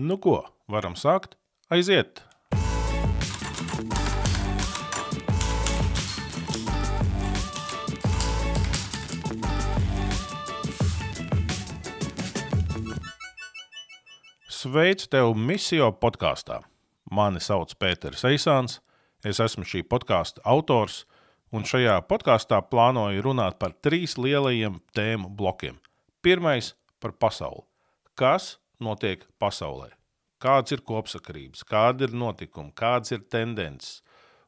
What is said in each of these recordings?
Nu ko, varam sākt? Aiziet! Sveicu tevi misijā podkāstā. Mani sauc Pēters Eisāns, es esmu šī podkāstu autors, un šajā podkāstā plānoju runāt par trīs lielajiem tēmu blokiem. Pirmais - par pasauli. Kas notiek pasaulē? Kādas ir kopsakarības, kādi ir notikumi, kādas ir tendences,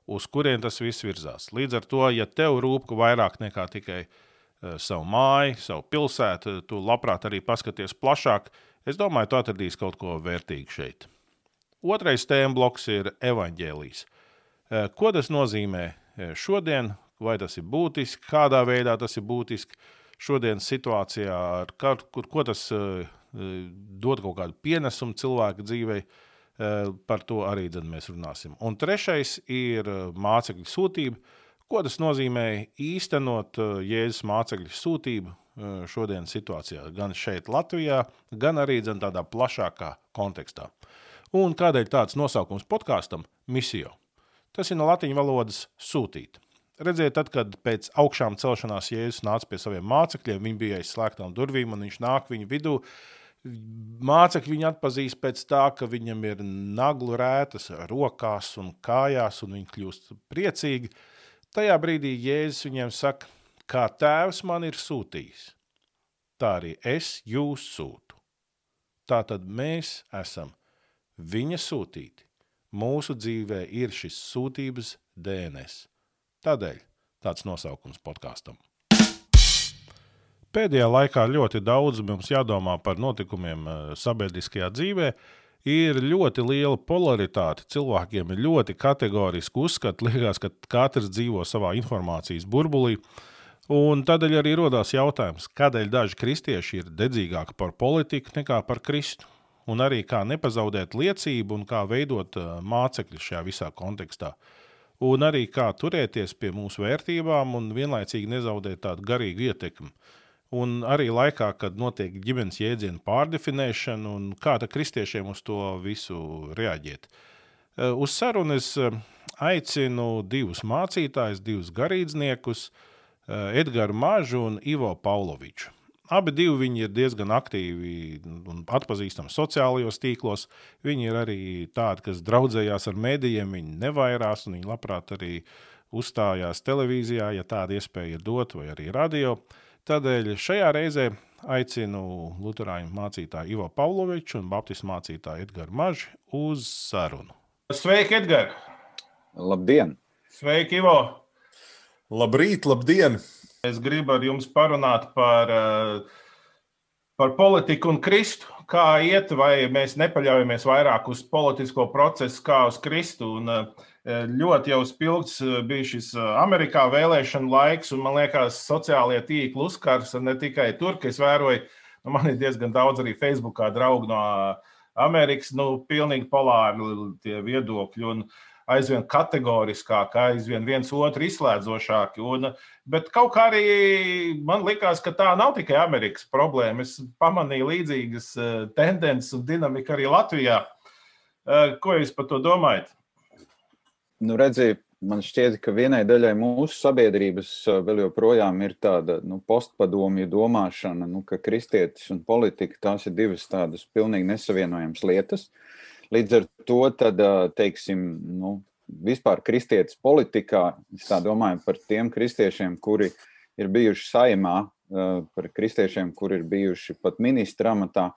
uz kurien tas viss virzās. Līdz ar to, ja tev rūp vairāk nekā tikai uh, savu māju, savu pilsētu, tu labprāt arī paskaties plašāk, es domāju, tu atradīsi kaut ko vērtīgu šeit. Otrais tēma bloks ir evaņģēlijs. Uh, ko tas nozīmē šodien, vai tas ir būtiski, kādā veidā tas ir būtiski šodienas situācijā, ar kur, ko tas dod kaut kādu pienesumu cilvēka dzīvei. Uh, par to arī mēs runāsim. Un trešais ir mācekļu sūtība. Ko tas nozīmē īstenot Jēzus mācekļu sūtību šodienas situācijā, gan šeit, Latvijā, gan arī dzen, tādā plašākā kontekstā. Un kādēļ tāds nosaukums podkāstam - misija? Tas ir no latviešu valodas sūtīt. Redziet, tad, kad pēc augšām celšanās Jēzus nāca pie saviem mācekļiem, viņi bija aiz slēgtām durvīm, un viņš nāk viņu vidū. Mācekļi viņu atpazīst pēc tā, ka viņam ir naglu rētas rokās un kājās, un viņi kļūst priecīgi. Tajā brīdī Jēzus viņiem saka, kā tēvs man ir sūtījis, tā arī es jūs sūtu. Tā tad mēs esam viņa sūtīti mūsu dzīvē ir šis sūtības DNS. Tādēļ tāds nosaukums podkāstam. Pēdējā laikā ļoti daudz mums jādomā par notikumiem eh, sabiedriskajā dzīvē. Ir ļoti liela polaritāte. Cilvēkiem ir ļoti kategoriski uzskati. Liekas, ka katrs dzīvo savā informācijas burbulī. Un tādēļ arī radās jautājums, kādēļ daži kristieši ir dedzīgāki par politiku nekā par Kristu un arī kā nepazaudēt liecību un kā veidot mācekļu šajā visā kontekstā. Un arī kā turēties pie mūsu vērtībām un vienlaicīgi nezaudēt tādu garīgu ietekmi. Un arī laikā, kad notiek ģimenes jēdzienu pārdefinēšana, un kā kristiešiem uz to visu reaģēt. Uz sarunu es aicinu divus mācītājus, divus garīdzniekus, Edgars Mažu un Ivo Pauloviču. Abi viņi ir diezgan aktīvi un atpazīstami sociālajos tīklos. Viņi ir arī tādi, kas draudzējās ar mēdījiem, viņi nevairās un viņi labprāt arī uzstājās televīzijā, ja tāda iespēja ir dot, vai arī radio. Tādēļ šajā reizē aicinu Lutāņu mācītāju Ivo Pavloviču un Baptistu mācītāju Edgars Mažu uz sarunu. Sveiki, Edgars! Labdien! Sveiki, Ivo! Labrīt, labdien! Es gribu ar jums parunāt par, eh, par politiku un Kristu. Kā iet, vai mēs nepaļaujamies vairāk uz politisko procesu, kā uz Kristu. Un eh, ļoti jau spilgts eh, bija šis Amerikā vēlēšana laiks, un man liekas, sociālie tīkli uzkars ne tikai tur, ka es vēroju, nu, man ir diezgan daudz arī Facebookā draugu no Amerikas, nu, pilnīgi polāri tie viedokļi. Un, aizvien kategoriskāk, aizvien viens otru izslēdzošāk. Un, bet kaut kā arī man likās, ka tā nav tikai Amerikas problēma. Es pamanīju līdzīgas eh, tendences un dinamiku arī Latvijā. Eh, ko jūs par to domājat? Nu, redziet, man šķiet, ka vienai daļai mūsu sabiedrības eh, vēl joprojām ir tāda nu, postpadomju domāšana, nu, ka kristietis un politika tās ir divas tādas pilnīgi nesavienojamas lietas. Uh, Līdz ar to, tad, teiksim, nu, vispār kristietis politikā, es domāju par tiem kristiešiem, kuri ir bijuši saimā, par kristiešiem, kuri ir bijuši pat ministra amatā,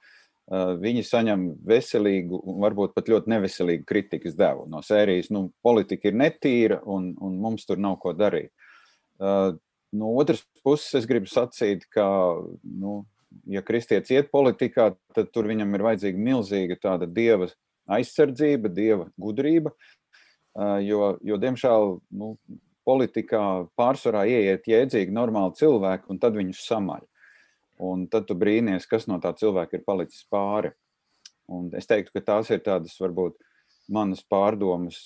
viņi saņem veselīgu, varbūt pat ļoti neveselīgu kritikas devu no sērijas. Nu, politika ir netīra un, un mums tur nav ko darīt. No otras puses, es gribu sacīt, ka, nu, ja kristietis iet politikā, tad tur viņam ir vajadzīga milzīga tāda dieva aizsardzība, dieva gudrība. Jo, jo diemžēl, nu, politikā pārsvarā ieiet jēdzīgi normāli cilvēki, un tad viņus samaļ. Un tad tu brīnies, kas no tā cilvēka ir palicis pāri. Un es teiktu, ka tās ir tādas varbūt manas pārdomas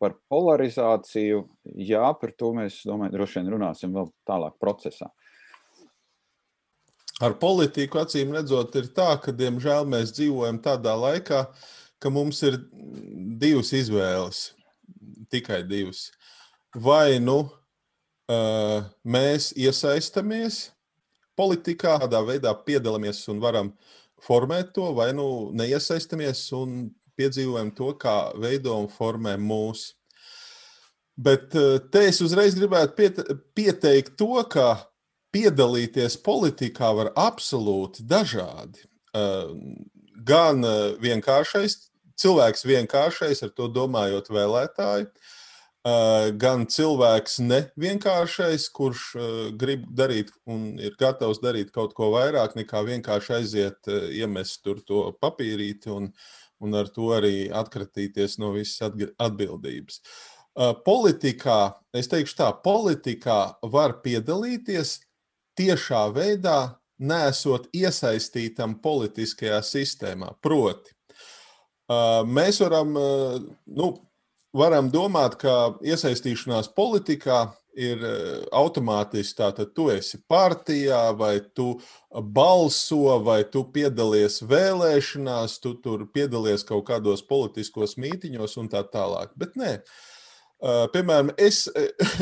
par polarizāciju. Jā, par to mēs domāju, droši vien runāsim vēl tālāk procesā. ar politiku acīm redzot, ir tā, ka, diemžēl, mēs dzīvojam tādā laikā, ka mums ir divas izvēles, tikai divas. Vai nu uh, mēs iesaistamies politikā, kādā veidā piedalāmies un varam formēt to, vai nu neiesaistamies un piedzīvojam to, kā veido un formē mūsu. Bet te es uzreiz gribētu pieteikt to, ka piedalīties politikā var absolūti dažādi. Gan vienkāršais, cilvēks vienkāršais, ar to domājot vēlētāju, gan cilvēks nevienkāršais, kurš grib darīt un ir gatavs darīt kaut ko vairāk nekā vienkārši aiziet, iemest tur to papīrīti un, un ar to arī atkratīties no visas atbildības. Politikā, es teikšu tā, politikā var piedalīties tiešā veidā nesot iesaistītam politiskajā sistēmā. Proti, mēs varam, nu, varam domāt, ka iesaistīšanās politikā ir automātiski tā, tad tu esi partijā, vai tu balso, vai tu piedalies vēlēšanās, tu tur piedalies kaut kādos politiskos mītiņos un tā tālāk. Bet nē, Uh, piemēram, es,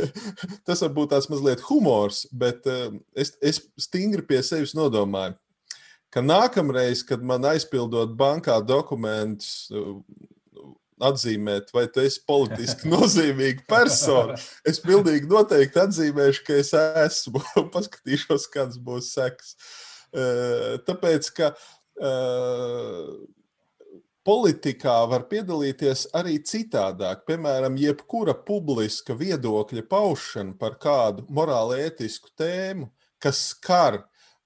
tas varbūt tāds mazliet humors, bet es, es stingri pie sevis nodomāju, ka nākamreiz, kad man aizpildot bankā dokumentus, atzīmēt, vai tu esi politiski nozīmīga persona, es pilnīgi noteikti atzīmēšu, ka es esmu un paskatīšos, kādas būs sekas. Tāpēc, ka politikā var piedalīties arī citādāk. Piemēram, jebkura publiska viedokļa paušana par kādu morāli ētisku tēmu, kas skar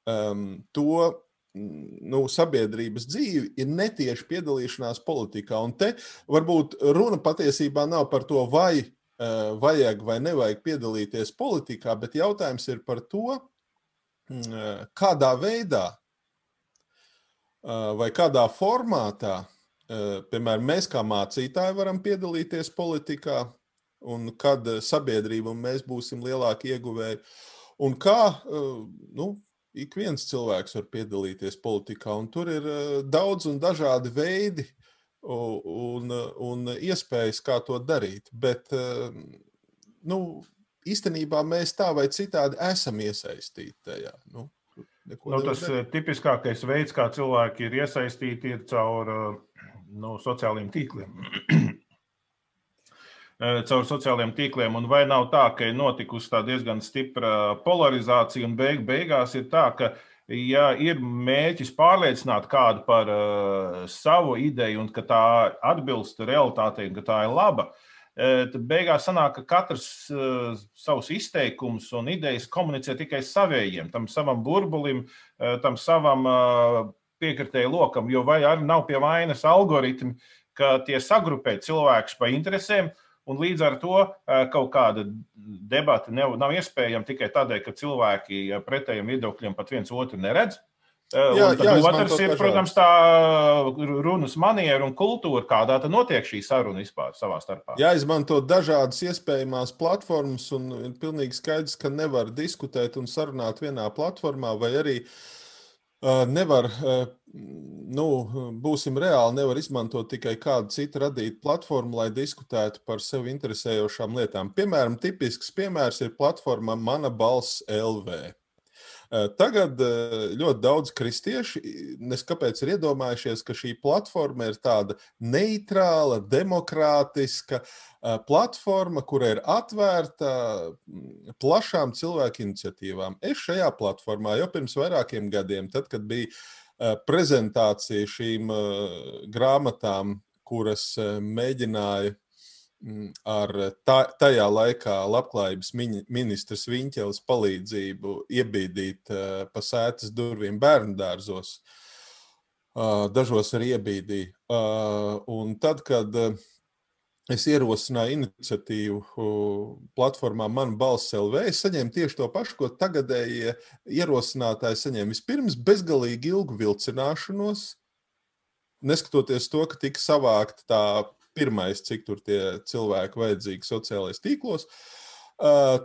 um, to nu, sabiedrības dzīvi, ir netieši piedalīšanās politikā. Un te varbūt runa patiesībā nav par to, vai uh, vajag vai nevajag piedalīties politikā, bet jautājums ir par to, uh, kādā veidā uh, vai kādā formātā piemēram, mēs kā mācītāji varam piedalīties politikā, un kad sabiedrība un mēs būsim lielāki ieguvēji, un kā nu, ik viens cilvēks var piedalīties politikā, un tur ir daudz un dažādi veidi un, un iespējas, kā to darīt. Bet, nu, īstenībā mēs tā vai citādi esam iesaistīti tajā. Nu, nu, tas darīt. tipiskākais veids, kā cilvēki ir iesaistīti, ir caur no sociālajiem tīkliem. Eh, caur sociālajiem tīkliem, un vai nav tā, ka ir notikusi tā diezgan stipra polarizācija, un beig beigās ir tā, ka, ja ir mēģis pārliecināt kādu par uh, savu ideju, un ka tā atbilst realitātei, un ka tā ir laba, uh, tad beigās sanāk, ka katrs uh, savus izteikumus un idejas komunicē tikai savējiem, tam savam burbulim, uh, tam savam uh, piekritēju lokam, jo vai arī nav pie vainas algoritmi, ka tie sagrupē cilvēkus pa interesēm. Un līdz ar to kaut kāda debata nav, nav iespējama tikai tādēļ, ka cilvēki pretējiem viedokļiem pat viens otru neredz. Jā, jā, otrs ir, protams, tā runas maniera un kultūra, kādā tā notiek šī saruna vispār savā starpā. Jā, izmanto dažādas iespējamās platformas, un ir pilnīgi skaidrs, ka nevar diskutēt un sarunāt vienā platformā, vai arī uh, Nevar, nu, būsim reāli, nevar izmantot tikai kādu citu radītu platformu, lai diskutētu par sevi interesējošām lietām. Piemēram, tipisks piemērs ir platforma Mana balss LV. Tagad ļoti daudz kristieši neskapēc ir iedomājušies, ka šī platforma ir tāda neitrāla, demokrātiska platforma, kura ir atvērta plašām cilvēku iniciatīvām. Es šajā platformā jau pirms vairākiem gadiem, tad, kad bija prezentācija šīm grāmatām, kuras mēģināja ar tā, tajā laikā labklājības ministrs Viņķels palīdzību iebīdīt uh, pa sētas durvīm bērnu dārzos. Uh, dažos arī iebīdīja. Uh, un tad, kad es ierosināju iniciatīvu platformā Man balss LV, es saņēmu tieši to pašu, ko tagadējie ierosinātāji saņēma. Vispirms bezgalīgi ilgu vilcināšanos, neskatoties to, ka tika savākta tā pirmais, cik tur tie cilvēki vajadzīgi sociālajos tīklos. Uh,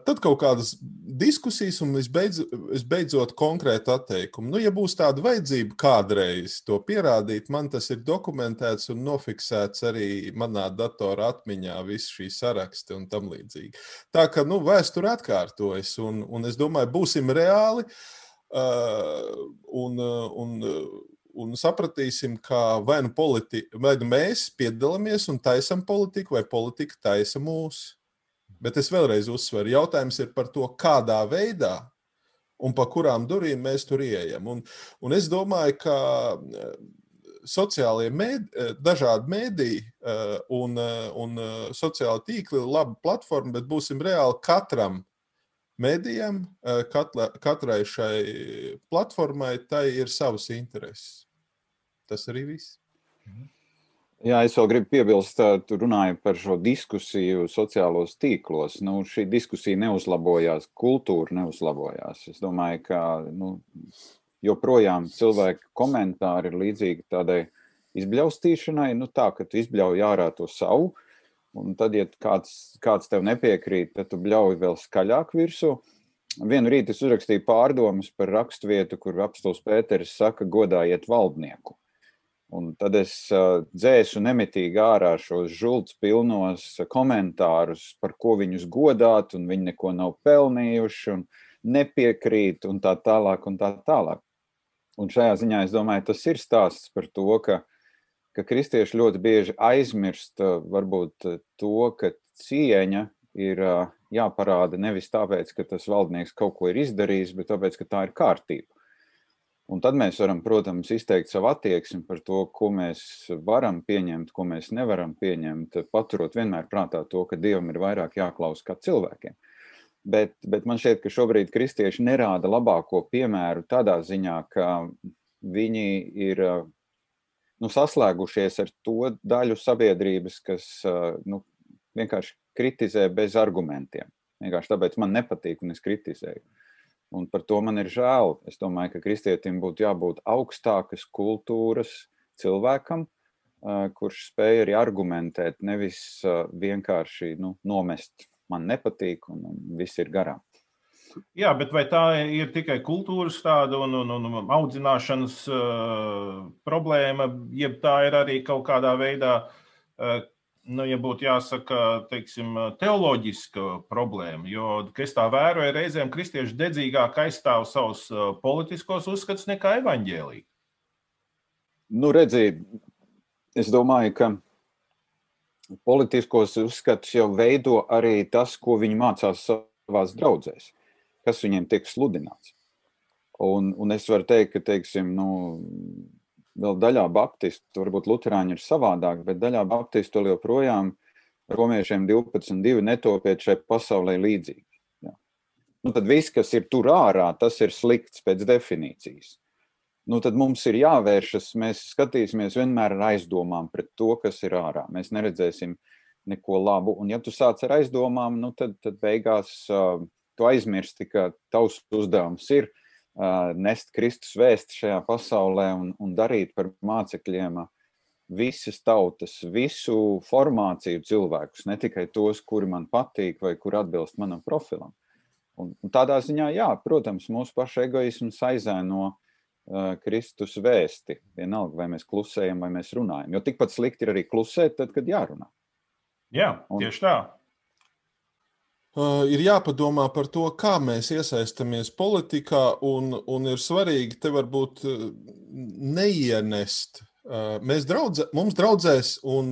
tad kaut kādas diskusijas, un visbeidz, visbeidzot konkrēti atteikumi. Nu, ja būs tāda vajadzība kādreiz to pierādīt, man tas ir dokumentēts un nofiksēts arī manā datora atmiņā, visi šī saraksti un tam līdzīgi. Tā kā nu, vēsture atkārtojas, un, un es domāju, būsim reāli uh, un, un, un sapratīsim, ka vai nu, politi, vai nu mēs piedalāmies un taisam politiku, vai politika taisa mūsu. Bet es vēlreiz uzsveru, jautājums ir par to, kādā veidā un pa kurām durvīm mēs tur ieejam. Un, un es domāju, ka eh, sociālie mēdī, eh, dažādi mēdīji eh, un, un sociāli tīkli ir laba platforma, bet būsim reāli katram mēdījam, katra, katrai šai platformai, tai ir savas intereses. Tas arī viss. Mhm. Jā, es vēl gribu piebilst, tu runāji par šo diskusiju sociālos tīklos. Nu, šī diskusija neuzlabojās, kultūra neuzlabojās. Es domāju, ka nu, joprojām cilvēku komentāri ir līdzīgi tādai izbļaustīšanai, nu tā, ka tu izbļauj ārā to savu, un tad, ja kāds, kāds tev nepiekrīt, tad tu bļauj vēl skaļāk virsū. Vienu rītu es uzrakstīju pārdomas par raksturvietu, kur apstults Pēters saka, godājiet valdnieku. Un tad es dzēsu nemitīgi ārā šos žults pilnos komentārus, par ko viņus godāt, un viņi neko nav pelnījuši, un nepiekrīt, un tā tālāk, un tā tālāk. Un šajā ziņā es domāju, tas ir stāsts par to, ka, ka kristieši ļoti bieži aizmirst varbūt to, ka cieņa ir jāparāda nevis tāpēc, ka tas valdnieks kaut ko ir izdarījis, bet tāpēc, ka tā ir kārtība. Un tad mēs varam, protams, izteikt savu attieksmi par to, ko mēs varam pieņemt, ko mēs nevaram pieņemt, paturot vienmēr prātā to, ka Dievam ir vairāk jāklausa kā cilvēkiem. Bet, bet man šķiet, ka šobrīd kristieši nerāda labāko piemēru tādā ziņā, ka viņi ir nu, saslēgušies ar to daļu sabiedrības, kas nu, vienkārši kritizē bez argumentiem. Vienkārši tāpēc man nepatīk un es kritizēju. Un par to man ir žēl. Es domāju, ka kristietim būtu jābūt augstākas kultūras cilvēkam, kurš spēj arī argumentēt, nevis vienkārši nu, nomest, man nepatīk un, un viss ir garām. Jā, bet vai tā ir tikai kultūras tāda un, un, un audzināšanas uh, problēma, jeb tā ir arī kaut kādā veidā uh, nu, ja būtu jāsaka, teiksim, teoloģiska problēma, jo, es tā vēroju, reizēm kristieši dedzīgāk aizstāv savus politiskos uzskatus nekā evaņģēlīgi. Nu, redziet, es domāju, ka politiskos uzskatus jau veido arī tas, ko viņi mācās savās draudzēs, kas viņiem tiek sludināts. Un, un es varu teikt, ka, teiksim, nu, vēl daļā baptistu, varbūt luterāņi ir savādāk, bet daļā baptistu joprojām romiešiem 12.2 netopiet šai pasaulē līdzīgi. Jā. Nu, tad viss, kas ir tur ārā, tas ir slikts pēc definīcijas. Nu, tad mums ir jāvēršas, mēs skatīsimies vienmēr ar aizdomām pret to, kas ir ārā. Mēs neredzēsim neko labu. Un ja tu sāc ar aizdomām, nu, tad, tad beigās uh, tu aizmirsti, ka tavs uzdevums ir uh, nest Kristus vēstu šajā pasaulē un, un darīt par mācekļiem visas tautas, visu formāciju cilvēkus, ne tikai tos, kuri man patīk vai kur atbilst manam profilam. Un, un tādā ziņā, jā, protams, mūsu paša egoisms aizēno uh, Kristus vēsti. Vienalga, vai mēs klusējam, vai mēs runājam. Jo tikpat slikti ir arī klusēt, tad, kad jārunā. Jā, tieši tā. Uh, ir jāpadomā par to, kā mēs iesaistāmies politikā, un, un ir svarīgi te varbūt neienest. Uh, mēs draudze, mums draudzēs un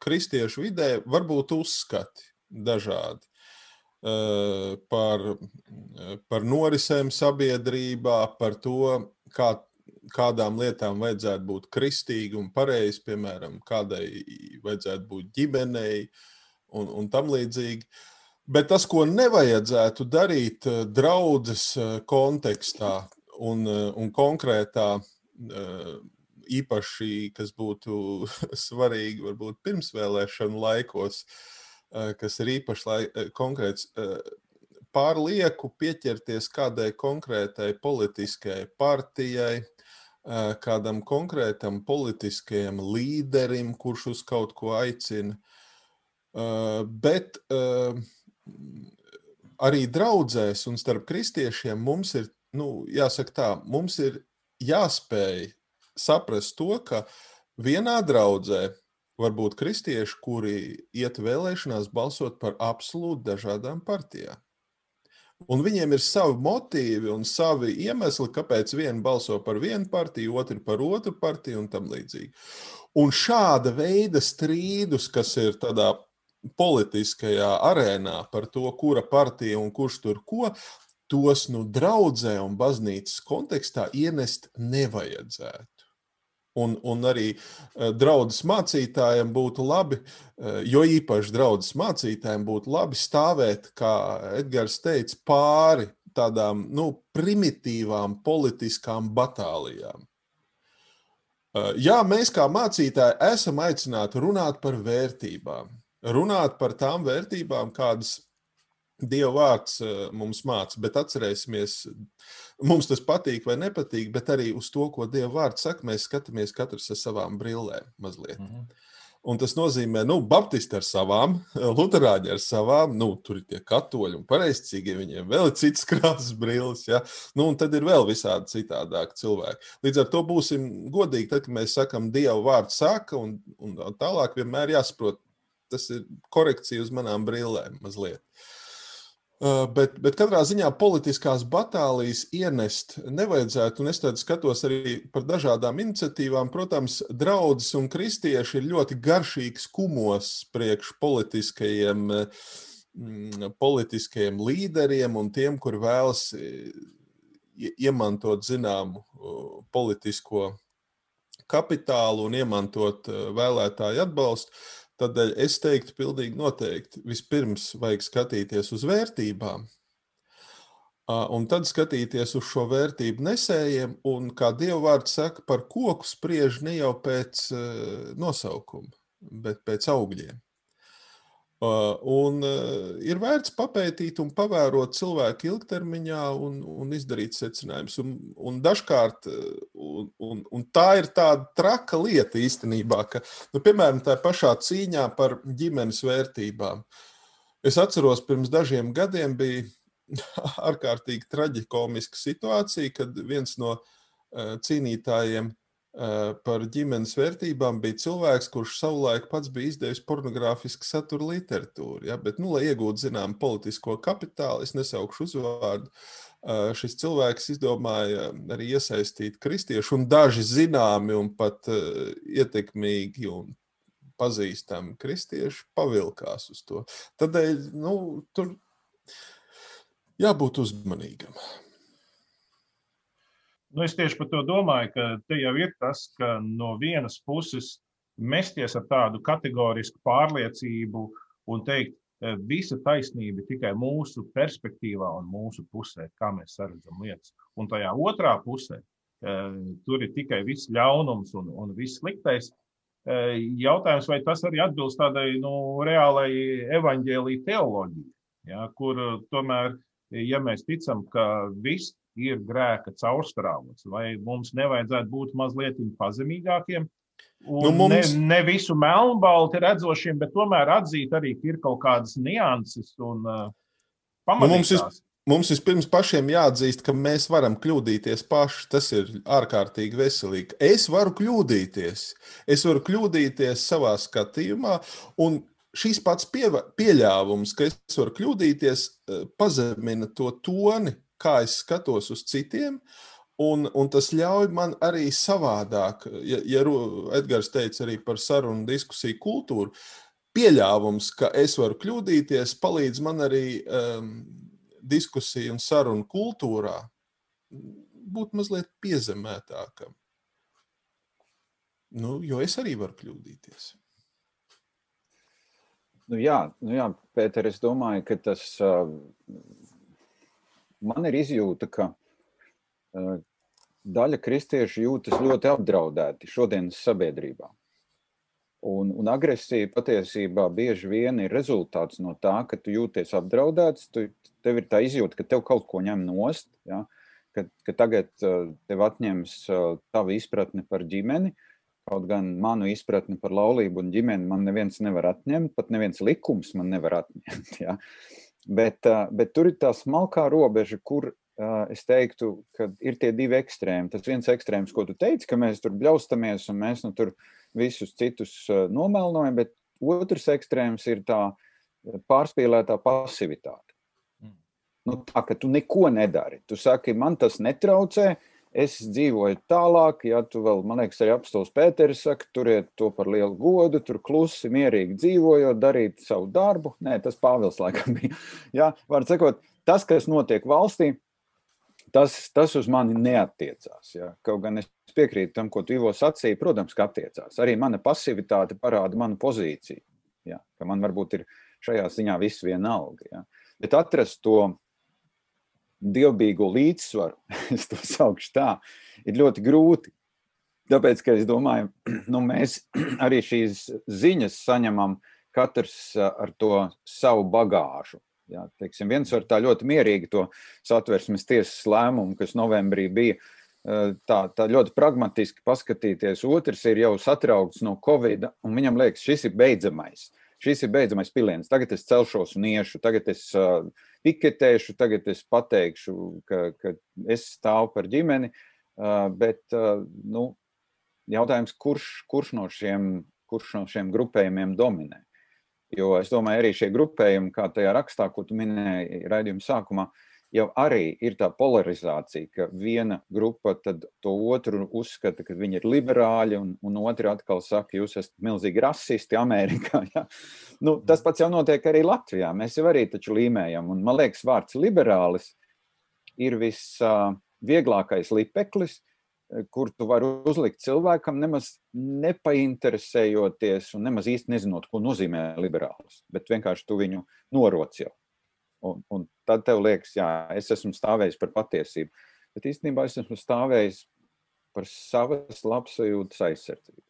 kristiešu vidē var būt uzskati dažādi par, par norisēm sabiedrībā, par to, kā, kādām lietām vajadzētu būt kristīgi un pareizi, piemēram, kādai vajadzētu būt ģimenei un, un tam līdzīgi. Uh, Bet tas, ko nevajadzētu darīt eh, draudzes eh, kontekstā un, eh, un konkrētā, īpaši, kas būtu svarīgi varbūt pirmsvēlēšanu laikos, kas ir īpaši lai, konkrēts, pārlieku pieķerties kādai konkrētai politiskai partijai, kādam konkrētam politiskajam līderim, kurš uz kaut ko aicina. Bet uh, arī draudzēs un starp kristiešiem mums ir, nu, jāsaka tā, mums ir jāspēj saprast to, ka vienā draudzē var būt kristieši, kuri iet vēlēšanās balsot par absolūti dažādām partijām. Un viņiem ir savi motīvi un savi iemesli, kāpēc viena balso par vienu partiju, otra par otru partiju un tam līdzīgi. Un šāda veida strīdus, kas ir tādā politiskajā arēnā par to, kura partija un kurš tur ko, tos nu draudzē un baznīcas kontekstā ienest nevajadzētu un, un arī uh, draudzes mācītājiem būtu labi, uh, jo īpaši draudzes mācītājiem būtu labi stāvēt, kā Edgars teica, pāri tādām nu, primitīvām politiskām batālijām. Uh, jā, mēs kā mācītāji esam aicināti runāt par vērtībām, runāt par tām vērtībām, kādas Dieva vārds mums māca, bet atcerēsimies, mums tas patīk vai nepatīk, bet arī uz to, ko Dieva vārds saka, mēs skatāmies katrs ar savām brillēm mazliet. Mm -hmm. Un tas nozīmē, ka nu, Baptisti ar savām, Lutāņi ar savām, nu, tur ir tie katoļi un pareizcīgi, viņiem vēl ir citas krāsas brilles, ja? nu, un tad ir vēl visādi citādāki cilvēki. Līdz ar to būsim godīgi, tad, kad mēs sakam, Dieva vārds saka, un, un tālāk vienmēr jāsaprot, tas ir korekcija uz manām brillēm mazliet. Uh, Uh, bet, bet katrā ziņā politiskās batālijas ienest nevajadzētu. Un es skatos arī par dažādām iniciatīvām. Protams, draudzes un kristieši ir ļoti garšīgs kumos priekš politiskajiem, mm, politiskajiem līderiem un tiem, kur vēlas iemantot zināmu politisko kapitālu un iemantot vēlētāju atbalstu. Tādēļ es teiktu, pilnīgi noteikti, vispirms vajag skatīties uz vērtībām, un tad skatīties uz šo vērtību nesējiem, un, kā Dieva vārds saka, par koku spriež ne jau pēc nosaukuma, bet pēc augļiem. Un ir vērts papētīt un pavērot cilvēku ilgtermiņā un, un izdarīt secinājumus. Un, un dažkārt, un, un, un tā ir tāda traka lieta īstenībā, ka, nu, piemēram, tā pašā cīņā par ģimenes vērtībām. Es atceros, pirms dažiem gadiem bija ārkārtīgi traģikomiska situācija, kad viens no cīnītājiem par ģimenes vērtībām bija cilvēks, kurš savulaik pats bija izdevis pornogrāfisku satura literatūru. Ja? Bet, nu, lai iegūtu zinām politisko kapitālu, es nesaukšu uzvārdu, eh, šis cilvēks izdomāja arī iesaistīt kristiešu, un daži zināmi un pat eh, ietekmīgi un pazīstami kristieši pavilkās uz to. Tādēļ nu, tur jābūt uzmanīgam. Nu, es tieši par to domāju, ka te jau ir tas, ka no vienas puses mesties ar tādu kategorisku pārliecību un teikt, eh, visa taisnība tikai mūsu perspektīvā un mūsu pusē, kā mēs redzam lietas. Un tajā otrā pusē eh, tur ir tikai viss ļaunums un, un viss sliktais. Eh, jautājums, vai tas arī atbilst tādai nu, reālai evaņģēlīja teoloģijai, ja, kur tomēr, ja mēs ticam, ka viss ir grēka caurstrāvots, vai mums nevajadzētu būt mazliet pazemīgākiem. Nu, mums... ne, ne visu melnbalti redzošiem, bet tomēr atzīt arī, ka ir kaut kādas nianses un uh, pamanīt. Nu, mums ir, mums vispirms pašiem jāatzīst, ka mēs varam kļūdīties paši. Tas ir ārkārtīgi veselīgi. Es varu kļūdīties. Es varu kļūdīties savā skatījumā. Un šīs pats pie, pieļāvums, ka es varu kļūdīties, uh, pazemina to toni, kā es skatos uz citiem. Un, un tas ļauj man arī savādāk, ja, ja Edgars teica arī par sarunu diskusiju kultūru, pieļāvums, ka es varu kļūdīties, palīdz man arī um, diskusiju un sarunu kultūrā būt mazliet piezemētākam. Nu, jo es arī varu kļūdīties. Nu jā, nu jā Pēter, es domāju, ka tas uh, man ir izjūta, ka uh, daļa kristiešu jūtas ļoti apdraudēti šodienas sabiedrībā. Un, un agresija patiesībā bieži vien ir rezultāts no tā, ka tu jūties apdraudēts, tu, tev ir tā izjūta, ka tev kaut ko ņem nost, ja? ka, ka tagad uh, tev atņems uh, tavu izpratni par ģimeni, kaut gan manu izpratni par laulību un ģimeni man neviens nevar atņemt, pat neviens likums man nevar atņemt. Ja? Bet, bet tur ir tā smalkā robeža, kur es teiktu, ka ir tie divi ekstrēmi. Tas viens ekstrēms, ko tu teici, ka mēs tur bļaustamies un mēs nu tur visus citus nomelnojam, bet otrs ekstrēms ir tā pārspīlētā pasivitāte. Mm. Nu, tā, ka tu neko nedari. Tu saki, man tas netraucē, es dzīvoju tālāk, ja tu vēl, man liekas, arī apstāsts Pēters saka, turiet to par lielu godu, tur klusi, mierīgi dzīvojot, darīt savu darbu. Nē, tas Pāvils laikam bija. Jā, var sakot, tas, kas notiek valstī, tas, tas uz mani neatiecās. Ja? Kaut gan es piekrītu tam, ko tu Ivo sacīja, protams, ka attiecās. Arī mana pasivitāte parāda manu pozīciju. Ja? Ka man varbūt ir šajā ziņā viss vienalga. Ja? Bet atrast to dievbijīgo līdzsvaru, es to saukšu tā, ir ļoti grūti. Tāpēc, ka es domāju, nu, mēs arī šīs ziņas saņemam katrs ar to savu bagāžu. Jā, teiksim, viens var tā ļoti mierīgi to satversmes tiesas lēmumu, kas novembrī bija, tā, tā ļoti pragmatiski paskatīties. Otrs ir jau satraukts no Covid, un viņam liekas, šis ir beidzamais. Šis ir beidzamais piliens. Tagad es celšos un iešu, tagad es uh, piketēšu, tagad es pateikšu, ka, ka es stāvu par ģimeni. Uh, bet uh, nu, jautājums, kurš, kurš, no šiem, kurš no šiem grupējumiem dominē? Jo es domāju, arī šie grupējumi, kā tajā rakstā, ko tu minēji raidījuma sākumā, uh, jau arī ir tā polarizācija, ka viena grupa to otru uzskata, ka viņi ir liberāļi, un, un otra atkal saka, jūs esat milzīgi rasisti Amerikā. Ja? Nu, tas pats jau notiek arī Latvijā. Mēs jau arī taču līmējam, un man liekas, vārds liberālis ir visvieglākais lipeklis, kur tu vari uzlikt cilvēkam, nemaz nepainteresējoties un nemaz īsti nezinot, ko nozīmē liberālis, bet vienkārši tu viņu noroc jau. Un, un tad tev liekas, jā, es esmu stāvējis par patiesību. Bet īstenībā es esmu stāvējis par savas labsajūtas aizsardzību.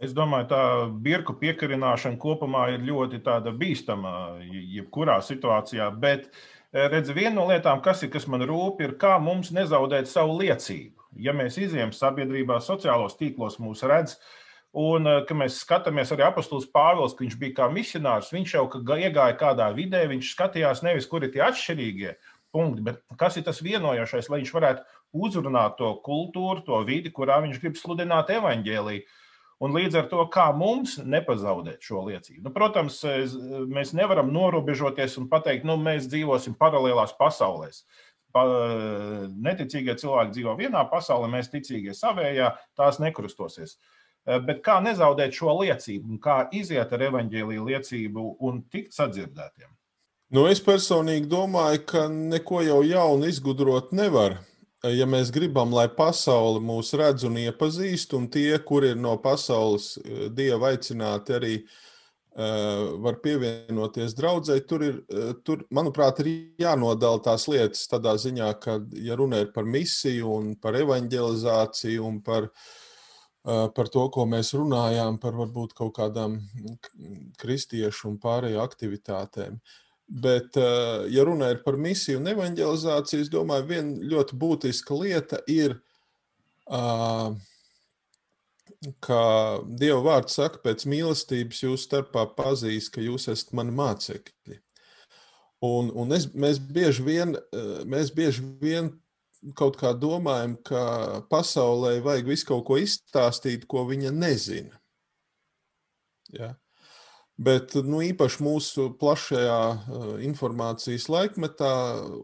Es domāju, tā birku piekarināšana kopumā ir ļoti bīstama jebkurā situācijā. Bet eh, redz, viena no lietām, kas, ir, kas man rūp, ir, kā mums nezaudēt savu liecību. Ja mēs izjām sabiedrībā, sociālos tīklos, mūs redz, uh, Un, eh, kad mēs skatāmies arī apustulis Pāvils, ka viņš bija kā misionārs, viņš jau iegāja kādā vidē, viņš skatījās nevis, kur ir tie atšķirīgie punkti, bet kas ir tas vienojošais, lai viņš varētu uzrunāt to kultūru, to vidi, kurā viņš grib sludināt evaņģēlīju. Un līdz ar to, kā mums nepazaudēt šo liecību. Nu, protams, mēs nevaram norobežoties un pateikt, nu, mēs dzīvosim paralēlās pasaulēs. Pa, neticīgie cilvēki dzīvo vienā pasaulē, mēs ticīgie savējā, tās nekrustosies. Uh, Eh, bet kā nezaudēt šo liecību, un kā iziet ar evaņģēlīju liecību un tikt sadzirdētiem? Nu, es personīgi domāju, ka neko jau jaunu izgudrot nevar. Eh, ja mēs gribam, lai pasaule mūs redz un iepazīst, un tie, kuri ir no pasaules eh, dieva aicināti, arī uh, var pievienoties draudzē, tur ir, tur, manuprāt, ir jānodala tās lietas tādā ziņā, ka, ja runa ir par misiju un par evanģelizāciju un par uh, par to, ko mēs runājām, par varbūt kaut kādām kristiešu un pārējo aktivitātēm. Bet, ja runa ir par misiju un evanģelizāciju, es domāju, viena ļoti būtiska lieta ir, ka Dieva vārds saka, pēc mīlestības jūs starpā pazīs, ka jūs esat mani mācekļi. Un, un es, mēs, bieži vien, mēs bieži vien kaut kā domājam, ka pasaulē vajag visu kaut ko izstāstīt, ko viņa nezina. Ja? Bet nu, īpaši mūsu plašajā uh, informācijas laikmetā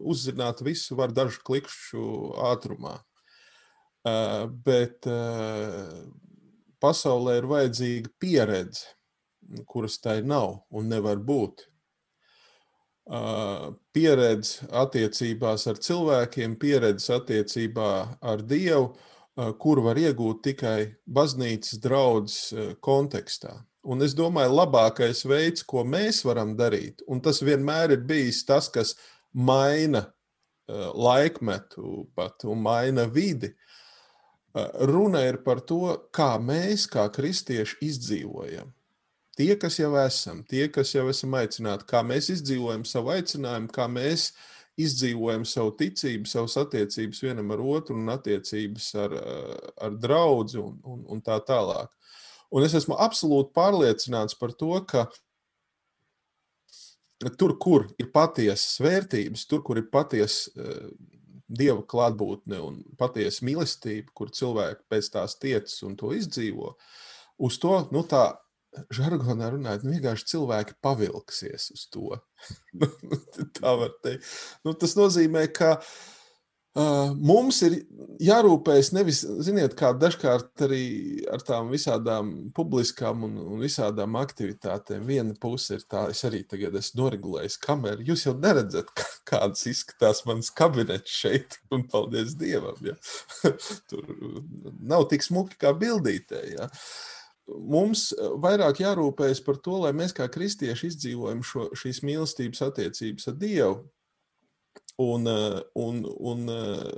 uzzināt visu var dažu klikšķu ātrumā. Uh, bet uh, pasaulē ir vajadzīga pieredze, kuras tai nav un nevar būt pieredze attiecībās ar cilvēkiem, pieredze attiecībā ar Dievu, kur var iegūt tikai baznīcas draudzes kontekstā. Un es domāju, labākais veids, ko mēs varam darīt, un tas vienmēr ir bijis tas, kas maina laikmetu pat un maina vidi. Runa ir par to, kā mēs, kā kristieši, izdzīvojam. Tie, kas jau esam, tie, kas jau esam aicināti, kā mēs izdzīvojam savu aicinājumu, kā mēs izdzīvojam savu ticību, savas attiecības vienam ar otru un attiecības ar, ar draugu un, un, un tā tālāk. Un es esmu absolūti pārliecināts par to, ka tur, kur ir patiesas vērtības, tur, kur ir patiesa uh, dieva klātbūtne un patiesa mīlestība, kur cilvēki pēc tās tiecas un to izdzīvo, uz to nu, tā žargonā runājot, nu, vienkārši cilvēki pavilksies uz to. tā var teikt. Nu, tas nozīmē, ka uh, Uh, mums ir jārūpējas nevis, ziniet, kā dažkārt arī ar tām visādām publiskām un, un visādām aktivitātēm. Viena puse ir tā, es arī tagad esmu noregulējis kameru. Jūs jau neredzat, kāds izskatās mans kabinets šeit, un paldies Dievam. Ja. Tur nav tik smuki kā bildītē. Ja. Mums vairāk jārūpējas par to, lai mēs kā kristieši izdzīvojam šo, šīs mīlestības attiecības ar Dievu un, eh, un, un eh,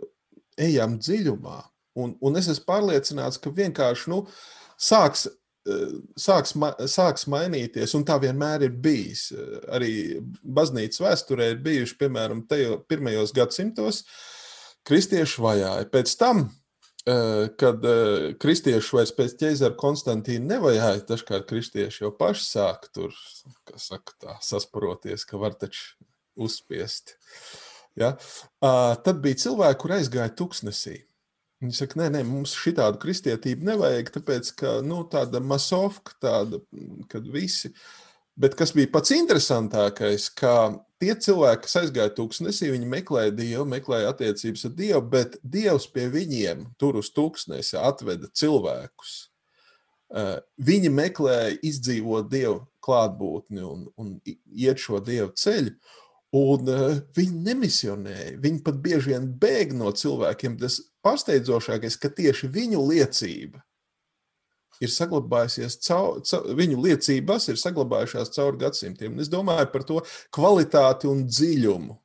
ejam dziļumā. Un, un es esmu pārliecināts, ka vienkārši nu, sāks, eh, sāks, sāks mainīties, un tā vienmēr ir bijis. Arī baznīcas vēsturē ir bijuši, piemēram, tejo, pirmajos gadsimtos, kristieši vajāja. Pēc tam, kad kristieši vairs pēc ķēzara Konstantīna nevajāja, dažkārt kristieši jau paši sāk tur, kā saka, tā, sasparoties, ka var taču uzspiest. Uh, Ja? Uh, tad bija cilvēki, kur aizgāja tuksnesī. Viņi saka, nē, nē, mums šī tādu kristietību nevajag, tāpēc ka nu, tāda masovka, tāda, kad visi. Bet kas bija pats interesantākais, ka tie cilvēki, kas aizgāja tūkstnesī, viņi meklēja Dievu, meklēja attiecības ar Dievu, bet Dievs pie viņiem tur uz tūkstnesi atveda cilvēkus. Viņi meklēja izdzīvot Dievu klātbūtni un, un iet šo Dievu ceļu. Un uh, viņi nemisionēja. Viņi pat bieži vien bēg no cilvēkiem. Tas pārsteidzošākais, ka tieši viņu liecība ir saglabājusies, caur, caur, viņu liecības ir saglabājušās cauri gadsimtiem. Un es domāju par to kvalitāti un dziļumu,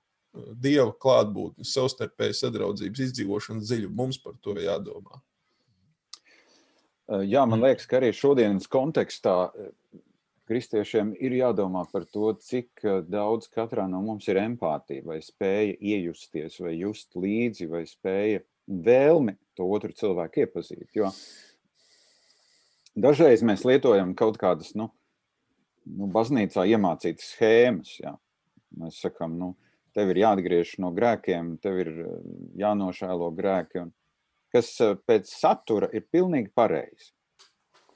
dieva klātbūtni, savstarpēju sadraudzības izdzīvošanu dziļumu. Mums par to jādomā. Jā, man liekas, ka arī šodienas kontekstā kristiešiem ir jādomā par to, cik daudz katrā no mums ir empātija, vai spēja iejusties, vai just līdzi, vai spēja vēlmi to otru cilvēku iepazīt. Jo dažreiz mēs lietojam kaut kādas, nu, nu baznīcā iemācītas schēmas. Jā. Mēs sakām, nu, tev ir jāatgriež no grēkiem, tev ir eh, jānošēlo grēki, kas eh, pēc satura ir pilnīgi pareizi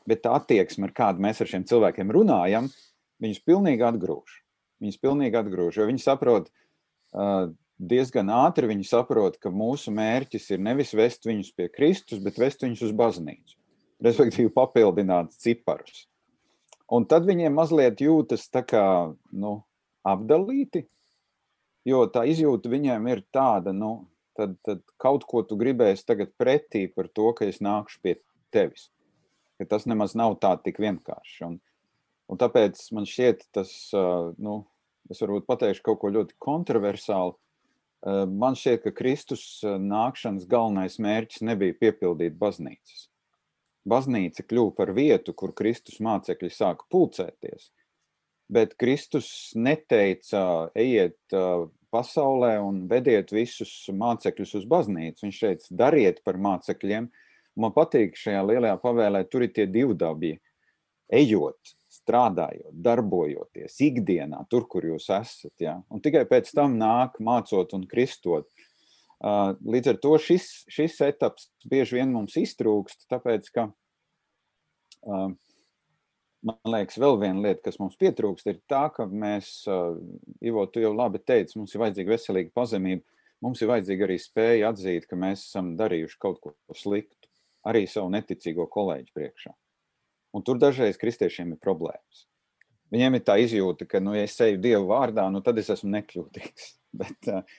bet tā attieksme, ar kādu mēs ar šiem cilvēkiem runājam, viņus pilnīgi atgrūž. Viņus pilnīgi atgrūž, jo viņi saprot uh, diezgan ātri, viņi saprot, ka mūsu mērķis ir nevis vest viņus pie Kristus, bet vest viņus uz baznīcu, respektīvi papildināt ciparus. Un tad viņiem mazliet jūtas tā kā nu, apdalīti, jo tā izjūta viņiem ir tāda, nu, tad, tad kaut ko tu gribēsi tagad pretī par to, ka es nākšu pie tevis ka tas nemaz nav tā tik vienkārši. Un, un tāpēc man šķiet, tas, nu, es varbūt pateikšu kaut ko ļoti kontroversālu. Man šķiet, ka Kristus nākšanas galvenais mērķis nebija piepildīt baznīcas. Baznīca kļuva par vietu, kur Kristus mācekļi sāka pulcēties. Bet Kristus neteica, ejiet pasaulē un vediet visus mācekļus uz baznīcu. Viņš teica, dariet par mācekļiem, Man patīk šajā lielajā pavēlē, tur ir tie divi dabi. Ejot, strādājot, darbojoties ikdienā, tur, kur jūs esat. Ja? Un tikai pēc tam nāk mācot un kristot. Uh, līdz ar to šis, šis etaps bieži vien mums iztrūkst, tāpēc ka uh, man liekas, vēl viena lieta, kas mums pietrūkst, ir tā, ka mēs, uh, Ivo, tu jau labi teici, mums ir vajadzīga veselīga pazemība, mums ir vajadzīga arī spēja atzīt, ka mēs esam darījuši kaut ko sliktu arī savu neticīgo kolēģi priekšā. Un tur dažreiz kristiešiem ir problēmas. Viņiem ir tā izjūta, ka, nu, ja es eju Dievu vārdā, nu, tad es esmu nekļūdīgs. Bet, eh,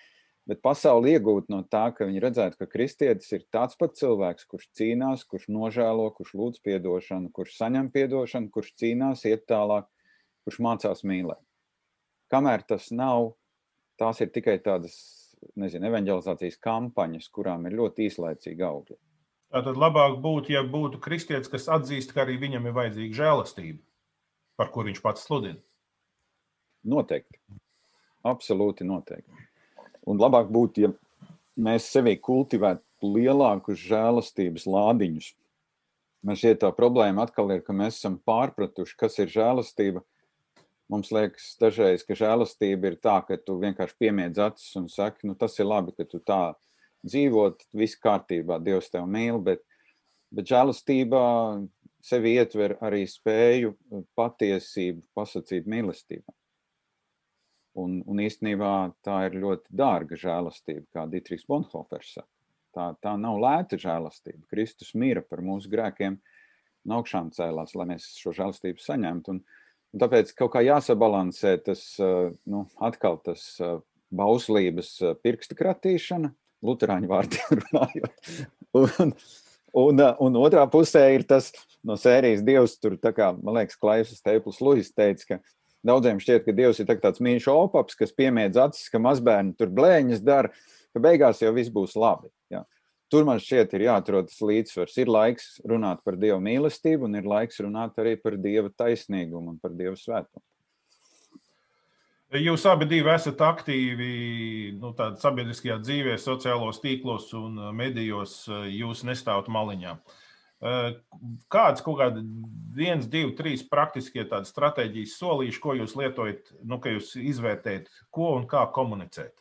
bet pasauli iegūt no tā, ka viņi redzētu, ka kristietis ir tāds pats cilvēks, kurš cīnās, kurš nožēlo, kurš lūdz piedošanu, kurš saņem piedošanu, kurš cīnās, iet tālāk, kurš mācās mīlēt. Kamēr tas nav, tās ir tikai tādas, nezinu, evanģelizācijas kampaņas, kurām ir ļoti īslaicīgi augļi. Tātad labāk būtu, ja būtu kristietis, kas atzīst, ka arī viņam ir vajadzīga žēlastība, par kur viņš pats sludina. Noteikti. Absolūti noteikti. Un labāk būtu, ja mēs sevī kultivētu lielākus žēlastības lādiņus. Man šķiet, tā problēma atkal ir, ka mēs esam pārpratuši, kas ir žēlastība. Mums liekas, dažreiz, ka žēlastība ir tā, ka tu vienkārši piemiedz acis un saki, nu, tas ir labi, ka tu tā dzīvot, viss kārtībā, Dievs tevi mīl, bet, bet žēlastība sevi ietver arī spēju patiesību pasakīt mīlestībā. Un, un īstenībā tā ir ļoti dārga žēlastība, kā Dietrich Bonhofers saka. Tā, tā nav lēta žēlastība. Kristus mīra par mūsu grēkiem, un augšām cēlās, lai mēs šo žēlastību saņemtu. Un, un tāpēc kaut kā jāsabalansē tas, nu, atkal tas bauslības pirksta kratīšana, luterāņu vārdiem runājot. Un, un, un otrā pusē ir tas no sērijas Dievs, tur tā kā, man liekas, Klaisas Teipls Luis teica, ka daudziem šķiet, ka Dievs ir tā tāds mīļš opaps, kas piemiedz acis, ka mazbērni tur blēņas dara, ka beigās jau viss būs labi. Ja. Tur man šķiet, ir jāatrod tas līdzsvars. Ir laiks runāt par Dieva mīlestību, un ir laiks runāt arī par Dieva taisnīgumu un par Dieva svētumu. Jūs abi esat aktīvi nu, sabiedriskajā dzīvē, sociālos tīklos un medijos. Jūs nestāvat maliņā. Uh, kāds kaut kāds viens, divi, trīs praktiskie tādi stratēģijas solīši, ko jūs lietojat, nu, ka jūs izvērtējat, ko un kā komunicēt?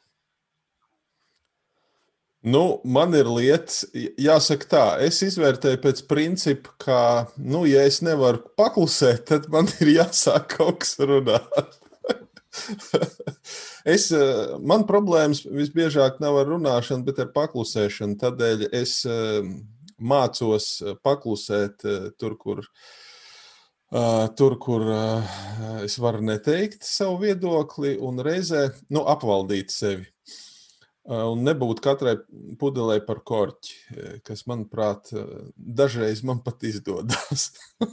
Nu, man ir lietas, jāsaka tā, es izvērtēju pēc principa, ka, nu, ja es nevaru paklusēt, tad man ir jāsāk kaut kas runāt. es, man problēmas visbiežāk nav ar runāšanu, bet ar paklusēšanu. Tādēļ es mācos paklusēt tur, kur, tur, kur es varu neteikt savu viedokli un reizē nu, apvaldīt sevi un nebūt katrai pudelei par korķi, kas, manuprāt, dažreiz man pat izdodas.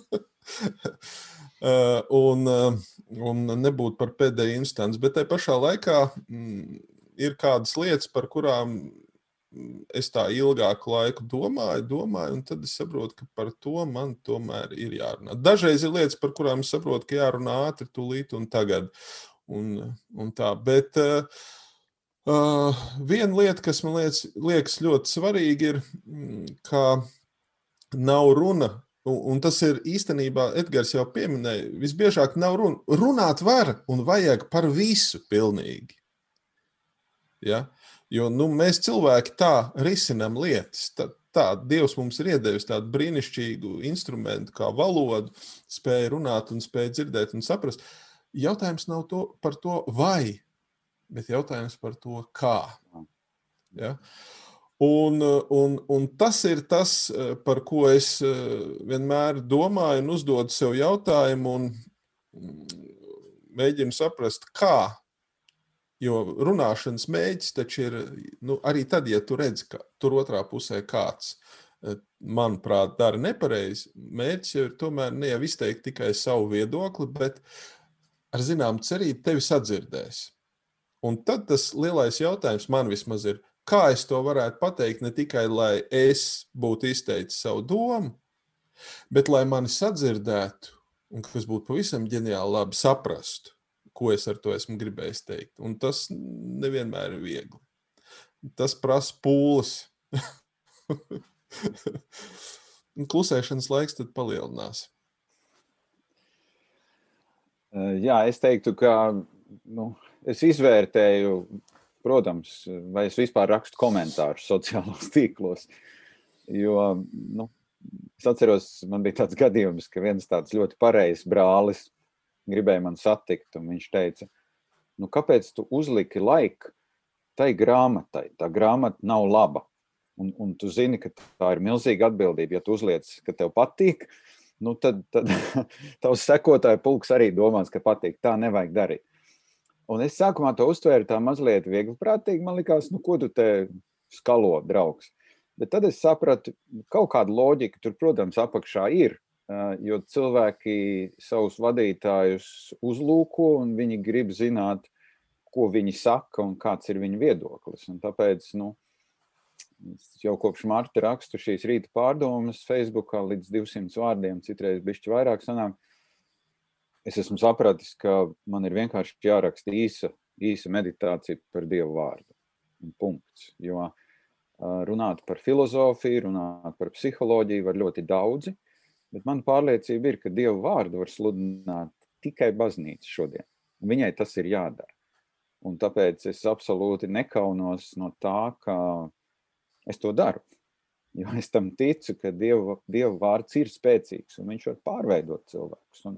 un, un nebūt par pēdējo instanci, bet tajā pašā laikā mm, ir kādas lietas, par kurām es tā ilgāku laiku domāju, domāju, un tad es saprotu, ka par to man tomēr ir jārunā. Dažreiz ir lietas, par kurām es saprotu, ka jārunā ātri, tūlīt un tagad. Un, un tā, bet uh, Uh, viena lieta, kas man liekas, liekas ļoti svarīga, ir, mm, ka nav runa, un, un tas ir īstenībā, Edgars jau pieminēja, visbiežāk nav runa. Runāt var un vajag par visu pilnīgi. Ja? Jo nu, mēs cilvēki tā risinām lietas. Tā, tā Dievs mums ir iedevis tādu brīnišķīgu instrumentu, kā valodu, spēja runāt un spēja dzirdēt un saprast. Jautājums nav to, par to, vai bet jautājums par to, kā. Ja? Un, un, un tas ir tas, par ko es vienmēr domāju un uzdodu sev jautājumu un mēģinu saprast, kā. Jo runāšanas mēģis taču ir nu, arī tad, ja tu redz, ka tur otrā pusē kāds, manuprāt, dara nepareizi. Mērķis jau ir tomēr ne jau izteikt tikai savu viedokli, bet ar zināmu cerību tevi sadzirdēs. Un tad tas lielais jautājums man vismaz ir, kā es to varētu pateikt, ne tikai lai es būtu izteicis savu domu, bet lai mani sadzirdētu, un kas būtu pavisam ģeniāli labi saprastu, ko es ar to esmu gribējis teikt. Un tas nevienmēr ir viegli. Tas prasa pūles. Klusēšanas laiks tad palielinās. Jā, es teiktu, ka nu, es izvērtēju, protams, vai es vispār rakstu komentārus sociālos tīklos. Jo, nu, es atceros, man bija tāds gadījums, ka viens tāds ļoti pareizs brālis gribēja man satikt, viņš teica, nu, kāpēc tu uzliki laiku tai grāmatai? Tā grāmata nav laba. Un, un tu zini, ka tā ir milzīga atbildība. Ja tu uzliec, ka tev patīk, nu tad, tad tavs sekotāju pulks arī domās, ka patīk. Tā nevajag darīt. Un es sākumā to uztvēru tā mazliet viegli prātīgi. Man liekas, nu, ko tu te skalo, draugs. Bet tad es sapratu, ka kaut kāda loģika tur, protams, apakšā ir. Jo cilvēki savus vadītājus uzlūko un viņi grib zināt, ko viņi saka un kāds ir viņu viedoklis. Un tāpēc nu, jau kopš marta rakstu šīs rīta pārdomas Facebookā līdz 200 vārdiem, citreiz bišķi vairāk sanāk es esmu sapratis, ka man ir vienkārši jāraksta īsa, īsa meditācija par Dievu vārdu. Un punkts. Jo runāt par filozofiju, runāt par psiholoģiju var ļoti daudzi, bet man pārliecība ir, ka Dievu vārdu var sludināt tikai baznīca šodien. Viņai tas ir jādara. Un tāpēc es absolūti nekaunos no tā, ka es to daru. Jo es tam ticu, ka Dieva, Dieva vārds ir spēcīgs un viņš var pārveidot cilvēkus. Un,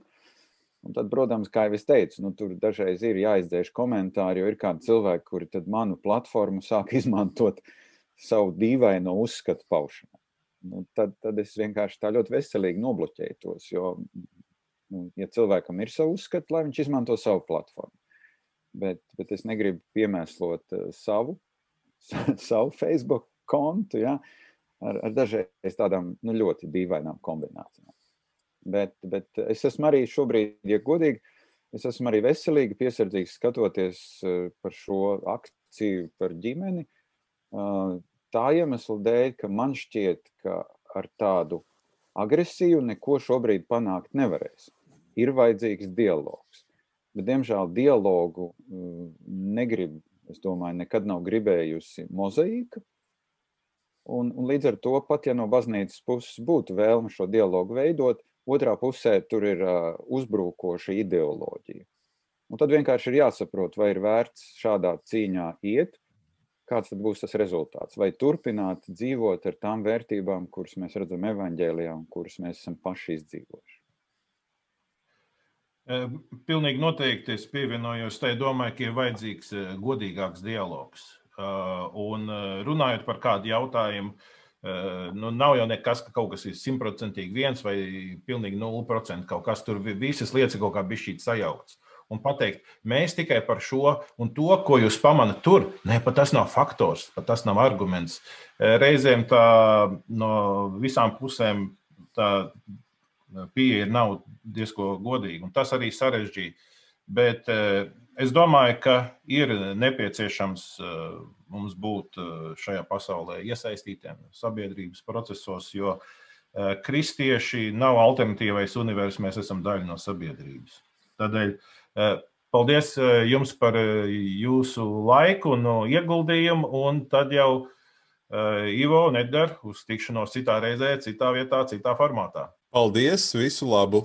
un tad, protams, kā jau es teicu, nu, tur dažreiz ir jāizdzēš komentāri, jo ir kādi cilvēki, kuri manu platformu sāk izmantot savu dīvaino uzskatu paušanai. Nu, tad, tad es vienkārši tā ļoti veselīgi nobloķēju tos. Jo, nu, ja cilvēkam ir savu uzskatu, lai viņš izmanto savu platformu bet, bet es negribu piemēslot uh, savu, savu Facebook kontu ja, ar, ar dažreiz tādām nu, ļoti dīvainām kombinācijām. Bet, bet es esmu arī šobrīd, ja godīgi, es esmu arī veselīgi piesardzīgs skatoties uh, par šo akciju par ģimeni. Tā iemesla dēļ, ka man šķiet, ka ar tādu agresiju neko šobrīd panākt nevarēs. Ir vajadzīgs dialogs. Bet, diemžēl, dialogu mm, negrib, es domāju, nekad nav gribējusi mozaīka. Un, un līdz ar to, pat ja no baznīcas puses būtu vēlme šo dialogu veidot, otrā pusē tur ir uh, uzbrukoša ideoloģija. Un tad vienkārši ir jāsaprot, vai ir vērts šādā cīņā iet, kāds tad būs tas rezultāts. Vai turpināt dzīvot ar tām vērtībām, kuras mēs redzam evaņģēlijā un kuras mēs esam paši izdzīvojuši. Pilnīgi noteikti es pievienojos tai domai, ka ir vajadzīgs godīgāks dialogs. Un runājot par kādu jautājumu, nu, nav jau nekas, ka kaut kas ir simtprocentīgi viens vai pilnīgi nulle procenti. Kaut kas tur visas lietas ir kaut kā bišķīt sajaukts. Un pateikt, mēs tikai par šo un to, ko jūs pamanāt tur, ne, pat tas nav faktors, pat tas nav arguments. Reizēm tā no visām pusēm tā pieeja nav diezgan godīga, un tas arī sarežģīja. Bet eh, es domāju, ka ir nepieciešams eh, mums būt eh, šajā pasaulē iesaistītiem sabiedrības procesos, jo kristieši nav alternatīvais universums, mēs esam daļa no sabiedrības. Tādēļ paldies jums par jūsu laiku un ieguldījumu, un tad jau Ivo un Edgars uz tikšanos citā reizē, citā vietā, citā formātā. Paldies, visu labu!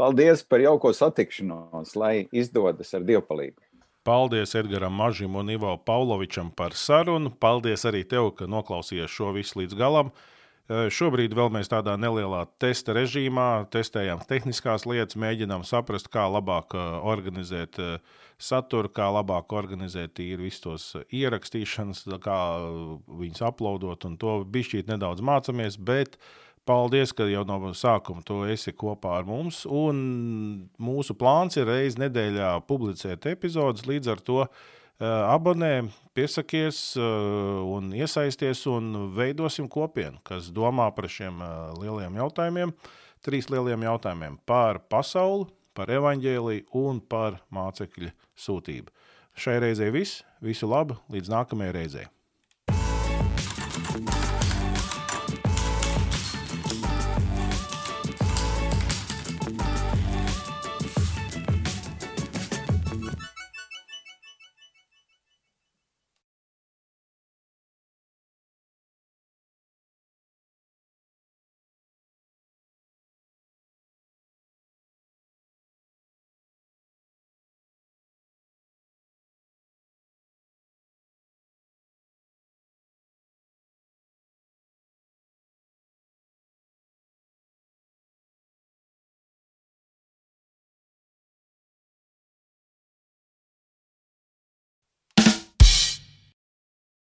Paldies par jauko satikšanos, lai izdodas ar dievpalīgu. Paldies Edgars Mažim un Ivo Paulovičam par sarunu. Paldies arī tev, ka noklausījies šo visu līdz galam. Šobrīd vēl mēs tādā nelielā testa režīmā testējam tehniskās lietas, mēģinām saprast, kā labāk organizēt saturu, kā labāk organizēt tīri visus tos ierakstīšanas, kā viņus uploadot, un to bišķīt nedaudz mācāmies, bet Paldies, ka jau no sākuma tu esi kopā ar mums. Un mūsu plāns ir reizes nedēļā publicēt epizodus. Līdz ar to abonē, piesakies uh, un iesaisties un veidosim kopienu, kas domā par šiem uh, lieliem jautājumiem, trīs lieliem jautājumiem - par pasauli, par evaņģēliju un par mācekļu sūtību. Šai reizei viss, visu labu, līdz nākamajai reizei!